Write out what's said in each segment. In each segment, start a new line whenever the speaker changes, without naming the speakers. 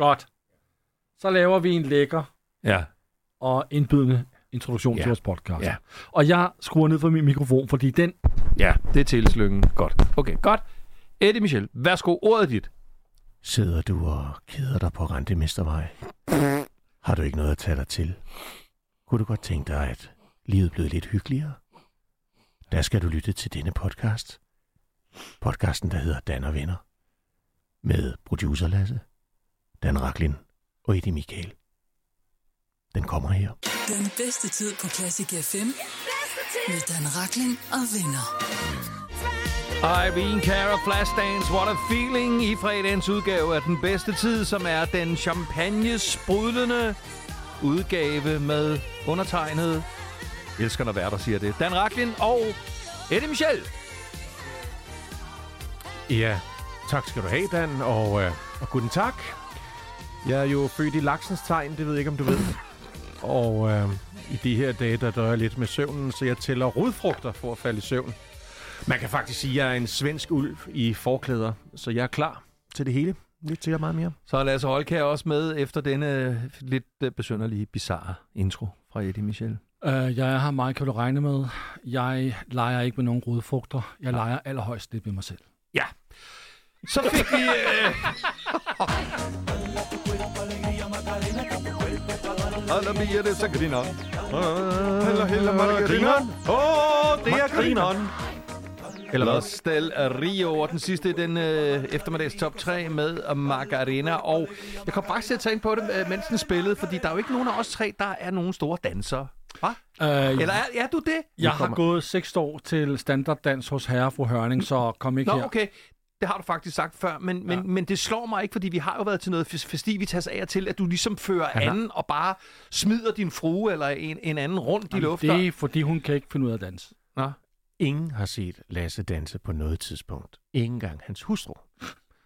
Godt. Så laver vi en lækker
Ja.
og indbydende introduktion
Ja.
til vores podcast.
Ja.
Og jeg skruer ned for min mikrofon, fordi den...
Ja, det er tilslyngen. Godt. Okay, godt. Eddie Michel, værsgo, ordet dit.
Sidder du og keder dig på Rentemestervej? Har du ikke noget at tage dig til? Kunne du godt tænke dig, at livet blev lidt hyggeligere? Der skal du lytte til denne podcast. Podcasten, der hedder Dan og Venner. Med producer Lasse, Dan Raklin og Eddie Michael. Den kommer her.
Den bedste tid på Classic FM. Med Dan Rakling og venner.
Irene Cara Flashdance, What a Feeling i fredagens udgave af den bedste tid, som er den champagne-sprudlende udgave med undertegnet. Elsker, når værter siger det. Dan Raklin og Eddie Michel.
Ja, tak skal du have, Dan, og, øh, og guten tak. Jeg er jo født i laksens tegn, det ved jeg ikke, om du ved. Og øh, i de her dage, der dør jeg lidt med søvnen, så jeg tæller rodfrugter for at falde i søvn. Man kan faktisk sige, at jeg er en svensk ulv i forklæder, så jeg er klar til det hele. Lyt til jer meget mere.
Så er Lasse Holkær også med efter denne lidt øh, besynderlige, bizarre intro fra Eddie Michel.
Øh, jeg er her, meget kan du regne med. Jeg leger ikke med nogen rodfrugter. Jeg leger allerhøjst lidt med mig selv.
Ja. Så fik vi... Øh... Alla bier, det så griner. Heller, heller, margarineren. Åh, det er grineren. Eller hvad? Stel Rio, og den sidste den øh, eftermiddags top 3 med Margarina. Og jeg kom faktisk til at tænke på det, øh, mens den spillede, fordi der er jo ikke nogen af os tre, der er nogen store dansere. Hva?
Øh,
Eller er, er du det?
jeg har gået seks år til standarddans hos herre fru Hørning, så kom ikke
Nå,
her.
okay. Det har du faktisk sagt før, men, men,
Ja.
men det slår mig ikke, fordi vi har jo været til noget fes- festivitas af og til, at du ligesom fører
har-
anden og bare smider din frue eller en, en anden rundt i
Jamen,
luften.
det er, fordi hun kan ikke finde ud af at danse.
Nå.
Ingen har set Lasse danse på noget tidspunkt. Ingen gang hans hustru.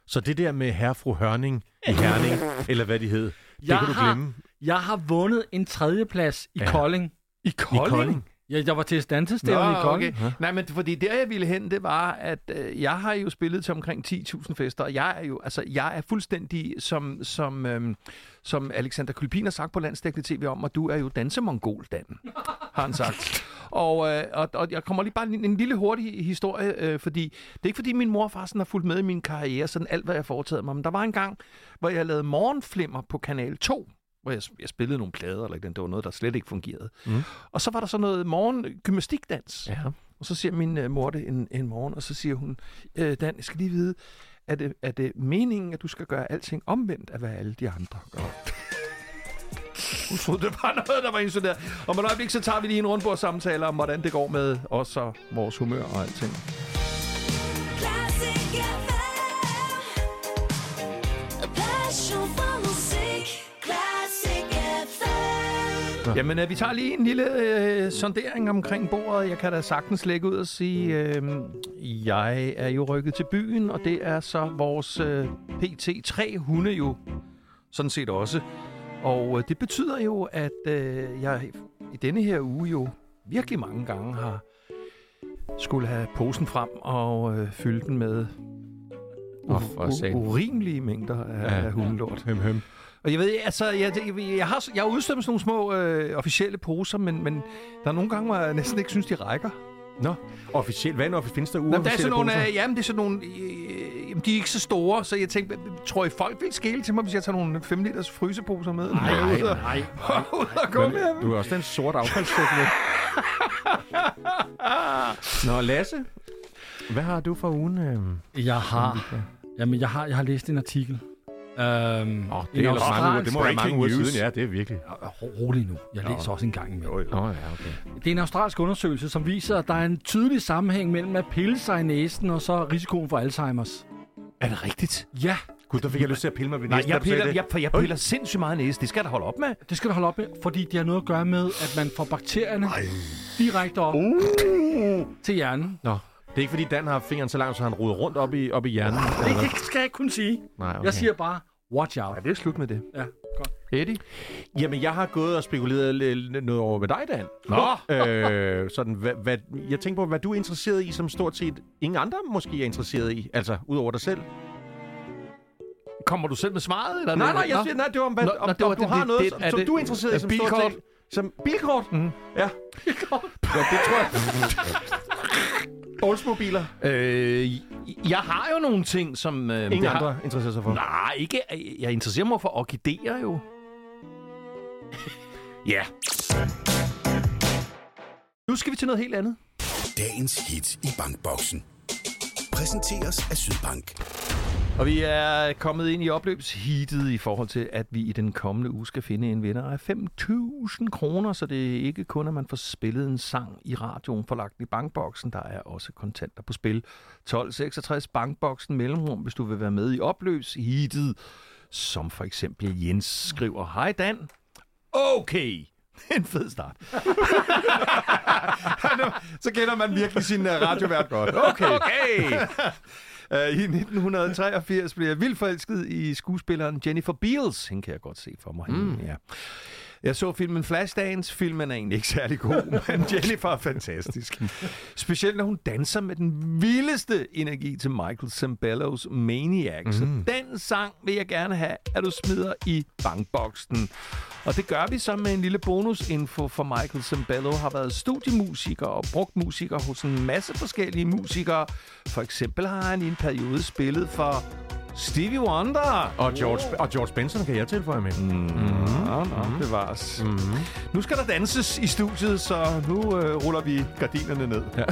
Så det der med herre fru Hørning i Herning, eller hvad de hed, det
Jeg
kan du
har-
glemme.
Jeg har vundet en tredjeplads i
Ja.
ja. Kolding.
I
I
Kolding?
Ja, jeg var til dansestævne i Kolding.
okay. Nej, men fordi der jeg ville hen, det var, at øh, jeg har jo spillet til omkring 10.000 fester, og jeg er jo, altså, jeg er fuldstændig, som, som, øhm, som Alexander Kulpin har sagt på Landsdækkende TV om, og du er jo dansemongol, Dan, har han sagt. Og, øh, og, og jeg kommer lige bare en, en lille hurtig historie, øh, fordi det er ikke fordi min mor og far sådan har fulgt med i min karriere, sådan alt hvad jeg har foretaget mig, men der var en gang, hvor jeg lavede morgenflimmer på Kanal 2, hvor jeg, jeg spillede nogle plader, eller det var noget, der slet ikke fungerede.
Mm.
Og så var der så noget morgen gymnastikdans.
Ja.
Og så siger min øh, mor det en, en morgen, og så siger hun, øh, Dan, jeg skal lige vide, er det, er det meningen, at du skal gøre alting omvendt af, hvad alle de andre gør? Hun troede, det var noget, der var instuderet. Om et øjeblik, så tager vi lige en rundbord samtale om, hvordan det går med os og vores humør og alting.
Classic
Jamen, øh, vi tager lige en lille øh, sondering omkring bordet. Jeg kan da sagtens lægge ud og sige, øh, jeg er jo rykket til byen, og det er så vores øh, PT3 hunde jo sådan set også. Og øh, det betyder jo, at øh, jeg i denne her uge jo virkelig mange gange har skulle have posen frem og øh, fylde den med u-
for
u- urimelige mængder af,
Ja.
ja. af hundelort.
Høm, høm.
Og jeg ved, altså, jeg, jeg, jeg har, jeg har udstemt sådan nogle små øh, officielle poser, men, men der er nogle gange, hvor jeg næsten ikke synes, de rækker.
Nå, officielt. Hvad er nu findes der
er
uofficielle
sådan nogle,
poser?
øh, jamen, det er sådan nogle, øh, jamen, de er ikke så store, så jeg tænkte, tror I folk vil skæle til mig, hvis jeg tager nogle 5 liters fryseposer med?
Nej,
nej.
Men,
dem.
du har også den sorte affaldssæk med. Nå, Lasse. Hvad har du for ugen? øhm?
Jeg har, jamen, jeg har, jeg har læst en artikel. Øhm,
Åh, det er ellers mange uger. Det må være mange uger siden. Ja, det er virkelig.
Rolig nu. Jeg læser også en gang imellem.
Nå, ja, okay.
Det er en australsk undersøgelse, som viser, at der er en tydelig sammenhæng mellem at pille sig i næsen og så risikoen for Alzheimer's.
Er det rigtigt?
Ja,
Gud, der fik jeg lyst til at pille mig ved
Nej,
næsten,
jeg piller,
det.
jeg, for jeg piller sindssygt meget næse. Det skal da holde op med.
det skal du holde op med, fordi det har noget at gøre med, at man får bakterierne direkte op til hjernen.
Nå, det er ikke fordi Dan har fingeren så langt, så han roder rundt op i, op i hjernen.
Det, det skal jeg ikke kunne sige.
Nej, okay.
Jeg siger bare, watch out.
Nej, det er slut med det.
Ja, godt.
Eddie?
Jamen, jeg har gået og spekuleret lidt noget over med dig, Dan.
Nå!
øh, sådan, hvad, hvad, jeg tænker på, hvad du er interesseret i, som stort set ingen andre måske er interesseret i. Altså, ud over dig selv.
Kommer du selv med svaret? Eller
Nej,
noget?
nej, jeg siger, nej, det var, om, hvad,
Nå,
om,
nå, det var
om du
det-
har
det-
noget,
det-
som, som
det-
du er interesseret i, som
bilkort?
Står ting. som bilkort? Mm. Ja. Bilkort? Ja, det tror jeg. Oldsmobiler.
Øh, jeg har jo nogle ting, som... Øh,
Ingen
det har-
andre interesserer sig for.
Nej, ikke. Jeg interesserer mig for orkideer jo. ja. Nu skal vi til noget helt andet.
Dagens hit i Bankboksen. Præsenteres af Sydbank.
Og vi er kommet ind i opløbsheatet i forhold til, at vi i den kommende uge skal finde en vinder af 5.000 kroner, så det er ikke kun, at man får spillet en sang i radioen forlagt i bankboksen. Der er også kontanter på spil. 1266 bankboksen mellemrum, hvis du vil være med i opløbsheatet, som for eksempel Jens skriver, Hej Dan. Okay. En fed start.
Så kender man virkelig sin uh, radiovært godt.
Okay. okay. Uh, I 1983 blev jeg vildt forelsket i skuespilleren Jennifer Beals. Hende kan jeg godt se for mig. Mm. Ja. Jeg så filmen Flashdance. Filmen er egentlig ikke særlig god, men Jennifer er fantastisk. Specielt når hun danser med den vildeste energi til Michael Zambellos Maniac. Mm. Så den sang vil jeg gerne have, at du smider i bankboksen. Og det gør vi så med en lille bonusinfo, for Michael Zambello har været studiemusiker og brugt musiker hos en masse forskellige musikere. For eksempel har han i en periode spillet for Stevie Wonder.
Og George, og George Benson kan jeg tilføje med. Mm.
Nå, nå, bevares. Mm-hmm. Nu skal der danses i studiet, så nu øh, ruller vi gardinerne ned. Ja.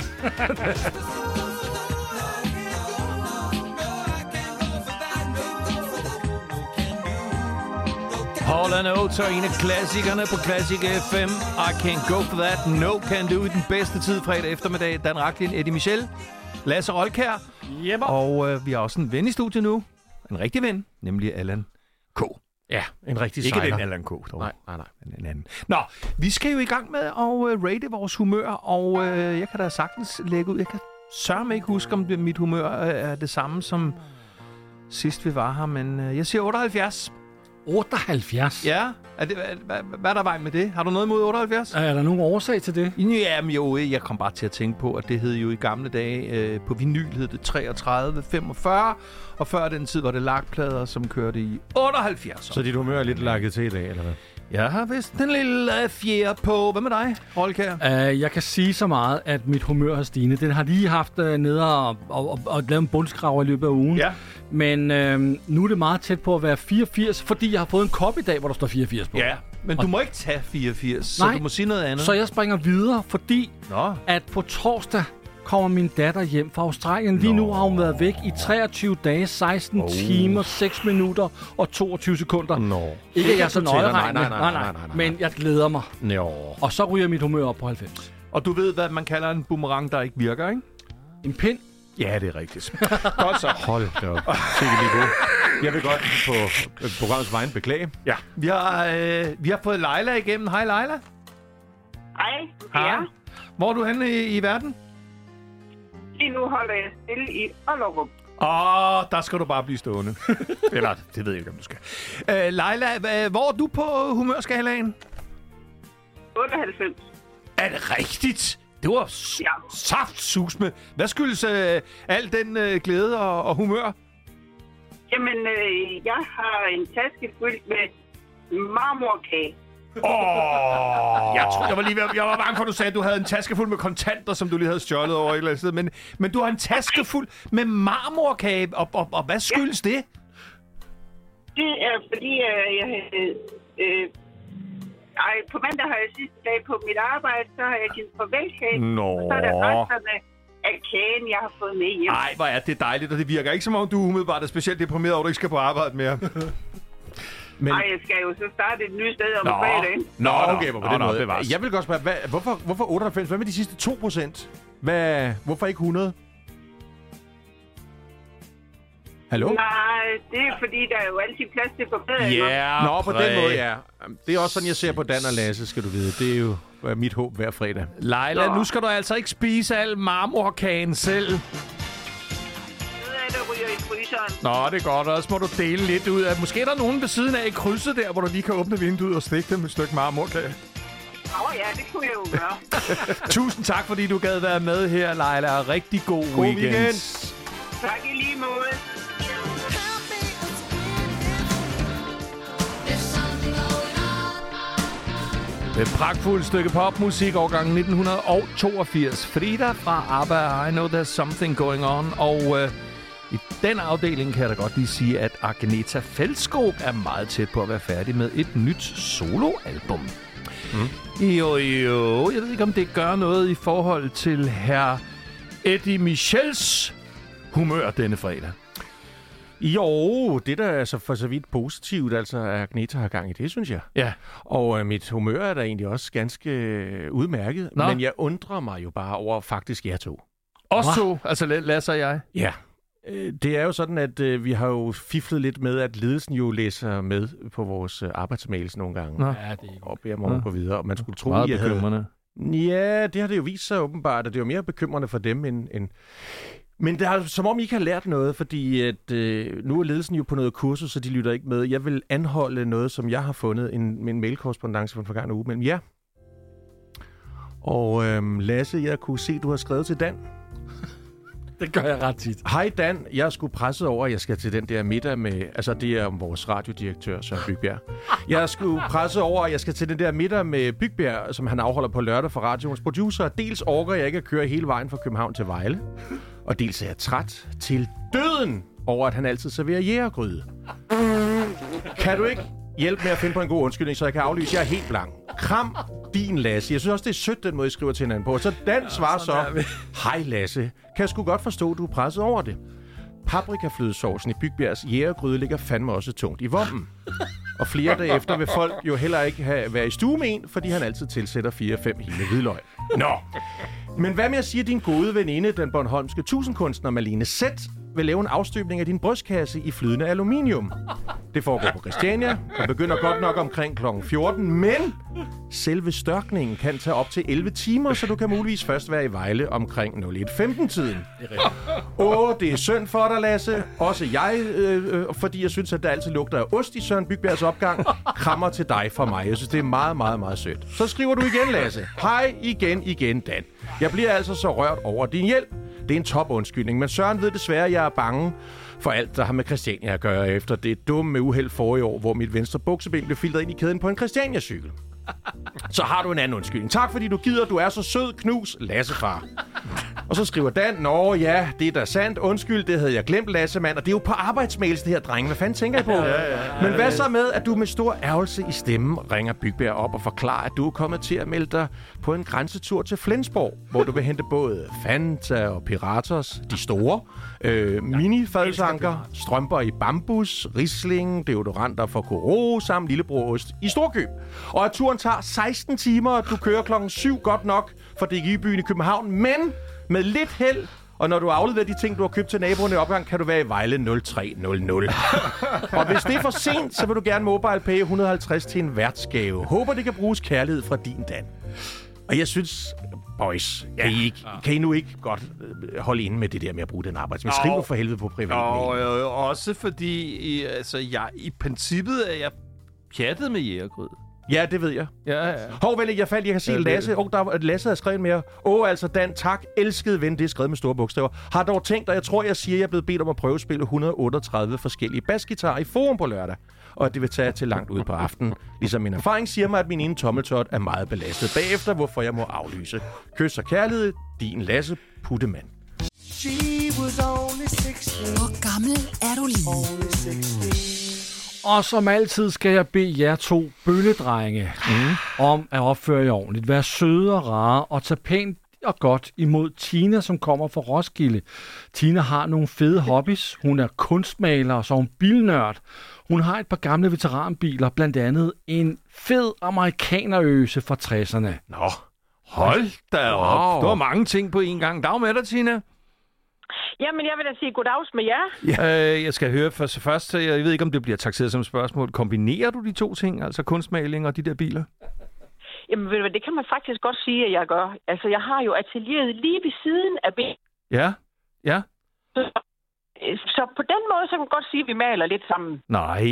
Hall Oates er en af klassikerne på Classic FM. I Can't Go For That, No Can Do i den bedste tid fredag eftermiddag. Dan Raklin, Eddie Michel, Lasse Rolkær.
Jepper.
Og øh, vi har også en ven i studiet nu. En rigtig ven, nemlig Allan K.
Ja, en rigtig
Ikke
sejler.
den Allan K. Dog.
Nej, nej, nej.
Men en anden. Nå, vi skal jo i gang med at uh, rate vores humør, og uh, jeg kan da sagtens lægge ud. Jeg kan sørge ikke huske, om det, mit humør uh, er det samme som sidst vi var her, men uh, jeg siger 78.
78.
Ja, er det, hvad, hvad, er der vej med det? Har du noget imod 78?
Er der nogen årsag til det?
Jamen jo, jeg kom bare til at tænke på, at det hed jo i gamle dage, øh, på vinyl hed det 33, 45, og før den tid var det lakplader, som kørte i 78.
Så dit humør er lidt lakket til i dag, eller hvad?
Jeg har vist en lille fjer på. Hvad med dig, Rolkær?
Uh, jeg kan sige så meget, at mit humør har stignet. Den har lige haft uh, nede og, og, og, og lavet en bundskrav i løbet af ugen.
Ja.
Men uh, nu er det meget tæt på at være 84, fordi jeg har fået en kop i dag, hvor der står 84 på.
Ja, men du må ikke tage 84, så
Nej.
du må sige noget andet.
Så jeg springer videre, fordi
Nå.
at på torsdag kommer min datter hjem fra Australien. Lige nu har hun været væk i 23 dage, 16 oh. timer, 6 minutter og 22 sekunder.
Nå.
Ikke at jeg er så nøjeregnende,
Nej, nej, nej, nej, nej, nej.
men jeg glæder mig.
Nå.
Og så ryger mit humør op på 90.
Og du ved, hvad man kalder en boomerang, der ikke virker, ikke?
En pind.
Ja, det er rigtigt. Godt så.
Hold da op. Sikke niveau. Jeg vil godt på øh, programmets vejen beklage.
Ja. Vi har, øh, vi har fået Leila igennem. Hej, Leila.
Hej,
Hej.
ja.
Hvor er du henne i, i verden?
Lige nu holder jeg stille i Ollerup.
Åh, oh, der skal du bare blive stående. Eller, det ved jeg ikke, om du skal. Øh, Leila, hvor er du på humørskalaen?
98.
Er det rigtigt? Det var
Ja.
saftsus med. Hvad skyldes øh, al den øh, glæde og, og humør?
Jamen, øh, jeg har en taske fyldt med marmorkage.
Åh! Oh, jeg, tror, jeg, var lige ved, jeg var bange for, at du sagde, at du havde en taske fuld med kontanter, som du lige havde stjålet over et eller andet sted. Men, men du har en taske fuld med marmorkage, og, og, og hvad skyldes det?
Det er fordi, øh, jeg. Øh, ej, på mandag har jeg sidste dag på mit arbejde, så har jeg givet farvelkage.
Nå.
Og så er det resterne af kagen, jeg har fået med hjem.
Nej, hvor er det dejligt, og det virker ikke som om, du umiddelbart er specielt deprimeret over, at du ikke skal på arbejde mere.
Men,
Ej, jeg skal jo så starte et nyt sted om
Nå.
fredagen.
Nå, okay, på
Nå,
den
nå,
måde.
bevares.
Jeg vil godt spørge, hvad, hvorfor, hvorfor 98? Hvad med de sidste 2 procent? Hvad, hvorfor ikke 100? Hallo?
Nej, det er fordi, der er jo altid plads til forbedringer.
Yeah,
Nå, på den måde, ja. Det er også sådan, jeg ser på Dan og Lasse, skal du vide. Det er jo mit håb hver fredag.
Leila,
Nå.
nu skal du altså ikke spise al marmorkagen selv
der ryger i fryseren.
Nå, det er godt. Også må du dele lidt ud af. Måske er der nogen ved siden af i krydset der, hvor du lige kan åbne vinduet og stikke dem et stykke marmorkage.
Åh oh, ja, det kunne jeg jo gøre.
Tusind tak, fordi du gad være med her, Leila. Rigtig god,
god
weekend.
weekend.
Tak i lige måde.
Det pragtfulde stykke popmusik årgang 1982. Frida fra ABBA, I Know There's Something Going On. Og øh, i den afdeling kan jeg da godt lige sige, at Agneta Fældskog er meget tæt på at være færdig med et nyt soloalbum. Mm. Jo, jo. Jeg ved ikke, om det gør noget i forhold til herr Eddie Michels humør denne fredag.
Jo, det der er så for så vidt positivt, altså at Agneta har gang i det, synes jeg.
Ja.
Og øh, mit humør er da egentlig også ganske øh, udmærket.
Nå.
Men jeg undrer mig jo bare over faktisk jer to.
Os to, altså La- Lasse og jeg.
Ja. Øh, Det er jo sådan, at øh, vi har jo fiflet lidt med, at ledelsen jo læser med på vores øh, arbejdsmails nogle gange.
Nå.
Ja, det er ikke
Og beder mig om at gå videre. Og man skulle tro,
Meget
I havde...
bekymrende.
Ja, det har det jo vist sig åbenbart, at det er jo mere bekymrende for dem end... end... Men det er som om, I ikke har lært noget, fordi at, øh, nu er ledelsen jo på noget kursus, så de lytter ikke med. Jeg vil anholde noget, som jeg har fundet, en, en mailkorrespondance fra en forgangne uge mellem jer. Og øh, Lasse, jeg kunne se, du har skrevet til Dan.
Det gør jeg ret tit.
Hej Dan, jeg er sgu presset over, at jeg skal til den der middag med... Altså, det er om vores radiodirektør, Søren Bygbjerg. Jeg er sgu presset over, at jeg skal til den der middag med Bygbjerg, som han afholder på lørdag for radioens producer. Dels orker jeg ikke at køre hele vejen fra København til Vejle. Og dels er jeg træt til døden over, at han altid serverer jægergryde. Kan du ikke hjælpe med at finde på en god undskyldning, så jeg kan aflyse? Jeg er helt blank. Kram din Lasse. Jeg synes også, det er sødt, den måde, I skriver til hinanden på. Så Dan svarer så, hej Lasse. Kan jeg sgu godt forstå, du er presset over det. Paprikaflødesaucen i Bygbjergs jægergryde ligger fandme også tungt i vommen. Og flere dage efter vil folk jo heller ikke have, være i stue med en, fordi han altid tilsætter 4-5 hele hvidløg. Nå. Men hvad med at sige, at din gode veninde, den Bornholmske tusindkunstner Malene Sæt, vil lave en afstøbning af din brystkasse i flydende aluminium. Det foregår på Christiania, og begynder godt nok omkring kl. 14, men selve størkningen kan tage op til 11 timer, så du kan muligvis først være i Vejle omkring 01.15-tiden. Åh, det er synd for dig, Lasse. Også jeg, øh, øh, fordi jeg synes, at der altid lugter af ost i Søren Bygbjergs opgang. Krammer til dig fra mig. Jeg synes, det er meget, meget, meget sødt. Så skriver du igen, Lasse. Hej igen, igen, Dan. Jeg bliver altså så rørt over din hjælp. Det er en top undskyldning, men Søren ved desværre, at jeg er bange for alt, der har med Christiania at gøre efter det dumme uheld forrige år, hvor mit venstre bukseben blev filtret ind i kæden på en Christiania-cykel. Så har du en anden undskyldning. Tak fordi du gider, du er så sød, knus, Lassefar. Og så skriver Dan, Nå ja, det er da sandt. Undskyld, det havde jeg glemt, Lassemand. Og det er jo på arbejdsmails, det her, drenge. Hvad fanden tænker I på? Ja, ja, ja, Men hvad så med, at du med stor ærgelse i stemmen ringer Bygberg op og forklarer, at du er kommet til at melde dig på en grænsetur til Flensborg, hvor du vil hente både Fanta og Piratos, de store, øh, mini-fadsanker, strømper i bambus, risling, deodoranter for Koro, samt lillebrorost i Storkøb. Og at turen tager 16 timer, og du kører klokken 7 godt nok for DGI-byen i København, men med lidt held, og når du afleverer de ting, du har købt til naboerne i opgang, kan du være i Vejle 0300. og hvis det er for sent, så vil du gerne mobile pay 150 til en værtsgave. Håber, det kan bruges kærlighed fra din Dan. Og jeg synes, boys, ja. kan, I ikke, kan I nu ikke godt øh, holde inde med det der med at bruge den arbejds? Men skriv for helvede på privat.
Og øh, også fordi, i, altså, jeg, i princippet er jeg pjattet med jægergrød.
Ja, det ved jeg.
Ja, ja.
Hov, vel, jeg faldt, jeg kan se
Ja,
Lasse. Åh, der er- Lasse har skrevet mere. Åh, altså Dan, tak. Elskede ven, det er skrevet med store bogstaver. Har dog tænkt, og jeg tror, jeg siger, at jeg er blevet bedt om at prøve at spille 138 forskellige basgitarer i forum på lørdag. Og at det vil tage til langt ud på aftenen. Ligesom min erfaring siger mig, at min ene tommeltot er meget belastet bagefter, hvorfor jeg må aflyse. Kys og kærlighed, din Lasse Puttemand.
Hvor gammel er du lige?
Og som altid skal jeg bede jer to bølledrenge mm. om at opføre jer ordentligt. Vær søde og rare og tage pænt og godt imod Tina, som kommer fra Roskilde. Tina har nogle fede hobbies. Hun er kunstmaler og så er hun bilnørd. Hun har et par gamle veteranbiler, blandt andet en fed amerikanerøse fra 60'erne.
Nå, hold da op.
Wow.
Du har mange ting på en gang. Dag med dig, Tina.
Jamen, jeg vil da sige goddags med jer.
Ja. Øh, jeg skal høre først, først, jeg ved ikke, om det bliver taxeret som spørgsmål. Kombinerer du de to ting, altså kunstmaling og de der biler?
Jamen, ved du hvad, det kan man faktisk godt sige, at jeg gør. Altså, jeg har jo atelieret lige ved siden af ben.
Ja, ja.
Så på den måde, så kan man godt sige, at vi maler lidt sammen.
Nej,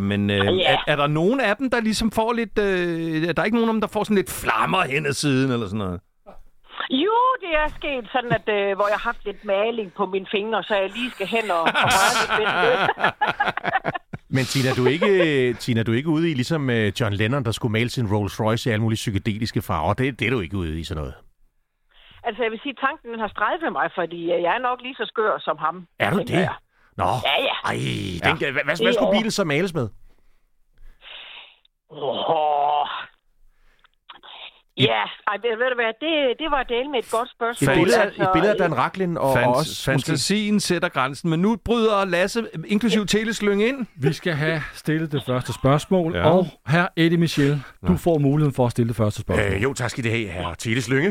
men øh,
Ja.
er, er der nogen af dem, der ligesom får lidt... Øh, er der ikke nogen af dem, der får sådan lidt flammer hen ad siden, eller sådan noget?
Jo, det er sket sådan, at øh, hvor jeg har haft lidt maling på mine fingre, så jeg lige skal hen og, og røre lidt ved.
Men Tina, du er ikke, Tina, du er ikke ude i ligesom øh, John Lennon, der skulle male sin Rolls Royce i alle mulige psykedeliske farver. Det, det er du ikke ude i sådan noget.
Altså, jeg vil sige, tanken den har strejfet mig, fordi øh, jeg er nok lige så skør som ham.
Er du det?
jeg.
Nå,
Ja, ja.
ej, den, ja. hvad, hvad, hvad skulle bilen så males med?
Åh. Ja, ej, ved, ved du hvad, det, det var del med et godt spørgsmål.
billede, af,
altså,
et billede af Dan Racklin og, og
Fant-
også måske...
fantasien sætter grænsen, men nu bryder Lasse, inklusiv Teleslyng, ind.
Vi skal have stillet det første spørgsmål,
Ja.
ja. og her Eddie Michel, du får muligheden for at stille det første spørgsmål.
Øh, jo, tak skal det have, herre Teleslynge.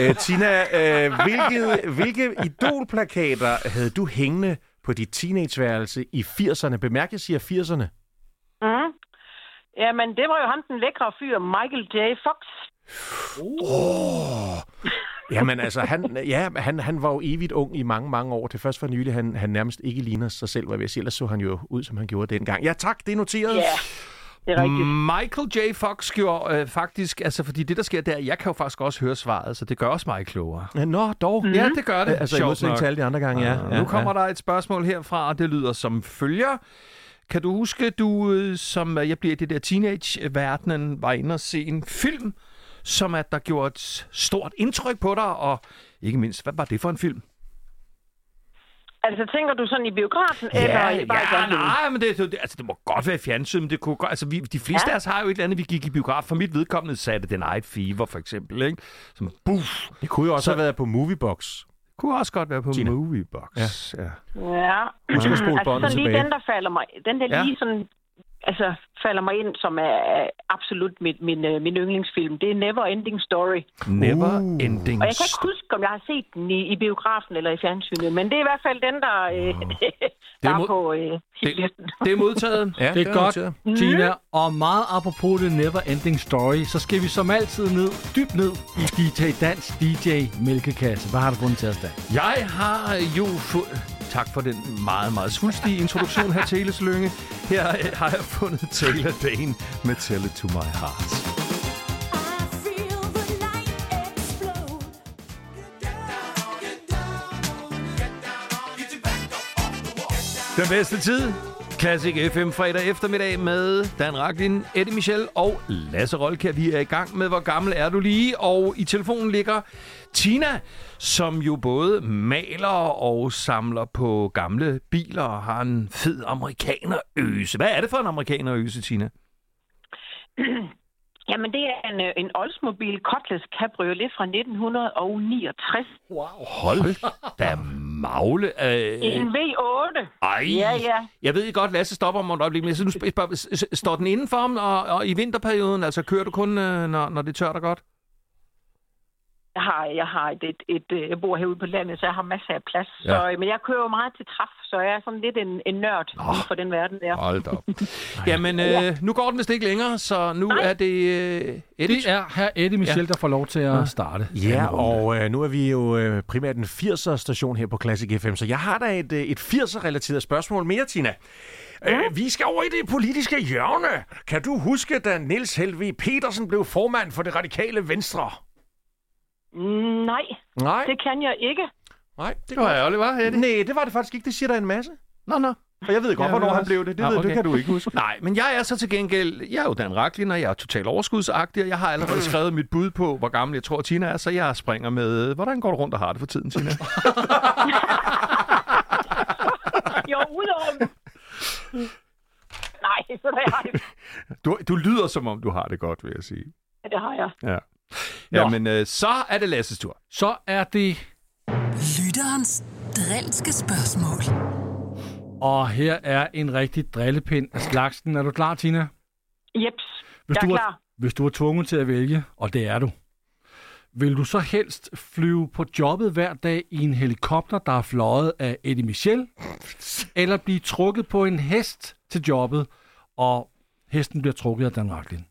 Øh, Tina, øh, hvilke, hvilke idolplakater havde du hængende på dit teenageværelse i 80'erne? Bemærk, jeg siger 80'erne.
Mm. Jamen, det var jo ham, den lækre fyr, Michael J. Fox.
Jamen altså, han, ja, han, han var jo evigt ung i mange, mange år. Det først for nylig, han, han nærmest ikke ligner sig selv, hvad jeg sige. Ellers så han jo ud, som han gjorde dengang. Ja, tak, det er noteret.
Ja, det er rigtigt.
Michael J. Fox gjorde øh, faktisk, altså fordi det der sker der, jeg kan jo faktisk også høre svaret, så det gør også mig klogere.
Ja, Nå, dog.
Ja, det gør det.
Altså
Sjovt nok.
til alle de andre gange, ja.
Ja, nu kommer der et spørgsmål herfra, og det lyder som følger. Kan du huske, du øh, som øh, jeg bliver i det der teenage-verdenen, var inde og se en film, som at der gjorde et stort indtryk på dig, og ikke mindst, hvad var det for en film?
Altså, tænker du sådan i biografen, eller bare
ja,
fjernsynet?
nej, men det, det, altså, det må godt være i fjernsyn, men det kunne godt, altså, vi, de fleste
Ja.
af os har jo et eller andet, vi gik i biograf. For mit vedkommende satte den Night Fever, for eksempel, ikke? Som, buff,
Det kunne jo også have været på Moviebox.
kunne også godt være på
Tina.
Moviebox. Ja. ja.
Ja.
Husk at spole
altså, sådan lige
tilbage.
den, der falder mig, den der
Ja.
lige sådan, altså, falder mig ind, som er absolut min, min, øh, min yndlingsfilm, det er Never Ending Story.
Never
Uh.
Ending
Og jeg kan ikke huske, om jeg har set den i, i biografen eller i fjernsynet, men det er i hvert fald den, der, øh, der er
mod-
på øh, hitlisten.
Det er modtaget.
Ja,
Det er godt,
noteret.
Tina. Og meget apropos det Never Ending Story, så skal vi som altid ned, dybt ned i DJ Dans DJ Mælkekasse. Hvad har du fundet til os, Dan?
Jeg har jo fået... Tak for den meget, meget svulstige introduktion her, Teleslynge. Her øh, har jeg fundet Taylor Dane med Tell It To My Heart.
I feel the explode.
Den bedste tid. Classic FM fredag eftermiddag med Dan Raklin, Eddie Michel og Lasse Rolkær. Vi er i gang med Hvor gammel er du lige? Og i telefonen ligger Tina, som jo både maler og samler på gamle biler og har en fed amerikanerøse. Hvad er det for en amerikanerøse, Tina?
Jamen, det er en, øh, en Oldsmobile Cutlass Cabriolet fra 1969.
Hold da magle. Øh,
En V8.
ej.
Ja, ja.
Jeg ved godt, Lasse stopper om et øjeblik, men jeg synes, nu spørger- står den indenfor og, og i vinterperioden? Altså, kører du kun, øh, når, når det tør dig godt?
Jeg har, jeg har et, et, et, øh, jeg bor herude på landet, så jeg har masser af plads.
Ja.
Ja. Så, øh, men jeg kører jo meget til træf, så jeg er sådan lidt en, en nørd oh. for den verden der.
Hold da op. Jamen, øh, nu går den vist ikke længere, så nu
Nej.
er det øh, Eddie.
Det er her Eddie Michel, der får lov til at starte.
Ja, og øh, nu er vi jo øh, primært en 80'er station her på Classic FM, så jeg har da et, øh, et 80'er-relateret spørgsmål mere, Tina. Øh, vi skal over i det politiske hjørne. Kan du huske, da Niels Helve Petersen blev formand for det radikale Venstre?
Nej,
Nej,
det kan jeg ikke.
nej, det
Det var ærgerligt, var Eddie?
Nej, det var det faktisk ikke. Det siger der en masse.
Nå, nå.
For jeg ved godt,
Ja,
hvornår han blev det. Det,
Nå,
ved,
okay.
det kan du ikke huske.
Nej, men jeg er så til gengæld, jeg er jo Dan Raklin, og jeg er totalt overskudsagtig, og jeg har allerede skrevet mit bud på, hvor gammel jeg tror, Tina er, så jeg springer med, hvordan går du rundt og har det for tiden, Tina?
Jo, udover... Nej, så det har jeg.
Du, du lyder, som om du har det godt, vil jeg sige.
Det har jeg.
Ja. Ja, men øh, så er det Lasses tur.
Så er det,
Lytterens drilske spørgsmål.
og her er en rigtig drillepind af slagsen. Er du klar, Tina?
Jeps,
Hvis
jeg er
du,
klar.
var, hvis du var tvunget til at vælge, og det er du, vil du så helst flyve på jobbet hver dag i en helikopter, der er fløjet af Eddie Michel, eller blive trukket på en hest til jobbet, og hesten bliver trukket af Dan Racklin?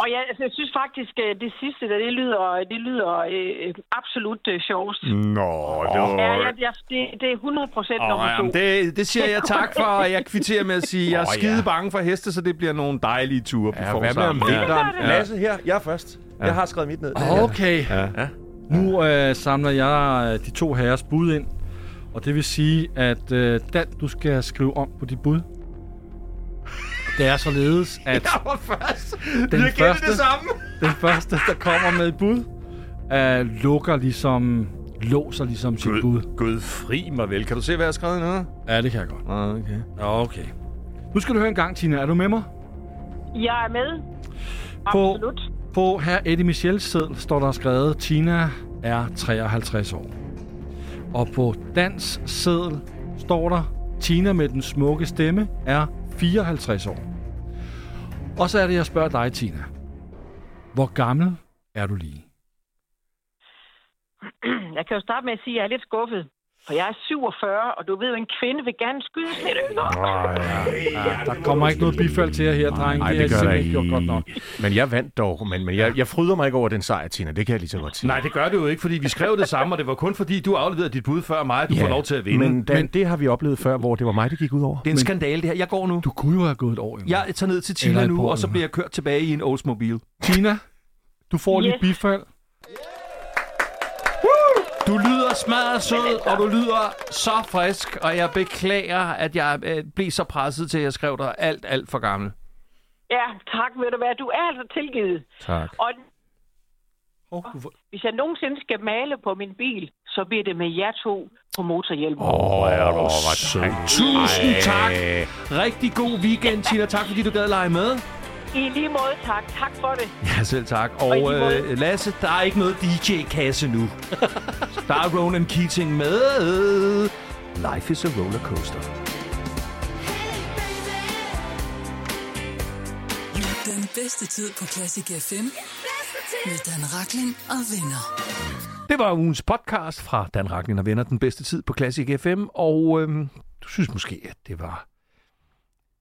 Og jeg, altså, jeg synes faktisk, at det sidste, der, det lyder, det lyder øh, absolut øh, sjovest.
Nå,
Ja, jeg, jeg, det, det er 100 procent nummer to.
jamen, det, det siger jeg tak for, og jeg kvitterer med at sige, at jeg er skide
ja.
bange for heste, så det bliver nogle dejlige ture på
Ja, hvad med om vinteren?
Ja.
Lasse her, jeg er først. Jeg har skrevet mit ned.
Okay,
Ja.
nu øh, samler jeg øh, de to herres bud ind, Og det vil sige, at øh, Dan, du skal skrive om på dit bud. Det er således, at
Jeg var først.
Den
gættet
første-
det samme.
den første, der kommer med et bud, øh, lukker ligesom, låser ligesom sit bud.
Gud fri mig vel. Kan du se, hvad jeg har skrevet nede?
Ja, det kan jeg godt.
Okay.
Okay. Nu skal du høre en gang, Tina. Er du med mig?
Jeg er med.
På-
Absolut.
På her Eddie Michels seddel står der skrevet, Tina er 53 år. Og på Dans seddel står der, Tina med den smukke stemme er 54 år. Og så er det, jeg spørger dig, Tina. Hvor gammel er du lige?
Jeg kan jo starte med at sige, at jeg er lidt skuffet. For jeg er 47, og du ved jo, en kvinde vil gerne skydes lidt yngre.
Ja, der kommer ikke noget bifald til jer her, drenge.
Nej,
det
det
er
gør der ikke.
gjort godt nok.
Men jeg vandt dog, men, men jeg, jeg fryder mig ikke over den sejr, Tina. Det kan jeg lige så godt sige.
Nej, det gør det jo ikke, fordi vi skrev det samme, og det var kun fordi, du afleverede dit bud før mig, at du får lov til at vinde.
Men, Dan, men det har vi oplevet før, hvor det var mig, det gik ud over.
det er en skandale, det her. Jeg går nu.
Du kunne jo have gået et år.
Jeg tager ned til Tina nu, og så bliver jeg kørt tilbage i en Oldsmobile.
Tina, du får yes. Dit bifald.
Du lyder smadret sød, og du lyder så frisk, og jeg beklager, at jeg øh, blev så presset til, at jeg skrev dig alt, alt for gammel.
Ja, tak ved du hvad. Du er altså tilgivet.
Tak.
Og
Oh, du får...
hvis jeg nogensinde skal male på min bil, så bliver det med jer to på motorhjelmen.
Åh, oh, er du sød. Tusind tak. Rigtig god weekend, Tina. Tak, fordi du gad lege med.
I lige måde, tak. Tak for det.
Ja, selv tak.
Og
Og øh, Lasse, der er ikke noget DJ-kasse nu. der er Ronan Keating med. Life is a roller coaster.
Den bedste tid på Classic FM. Med Dan Rakling og venner.
Det var ugens podcast fra Dan Ragnin og Venner, den bedste tid på Classic FM. Og øhm, du synes måske, at det var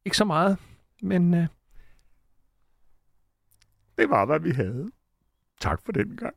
ikke så meget, men øh,
det var, hvad vi havde. Tak for den gang.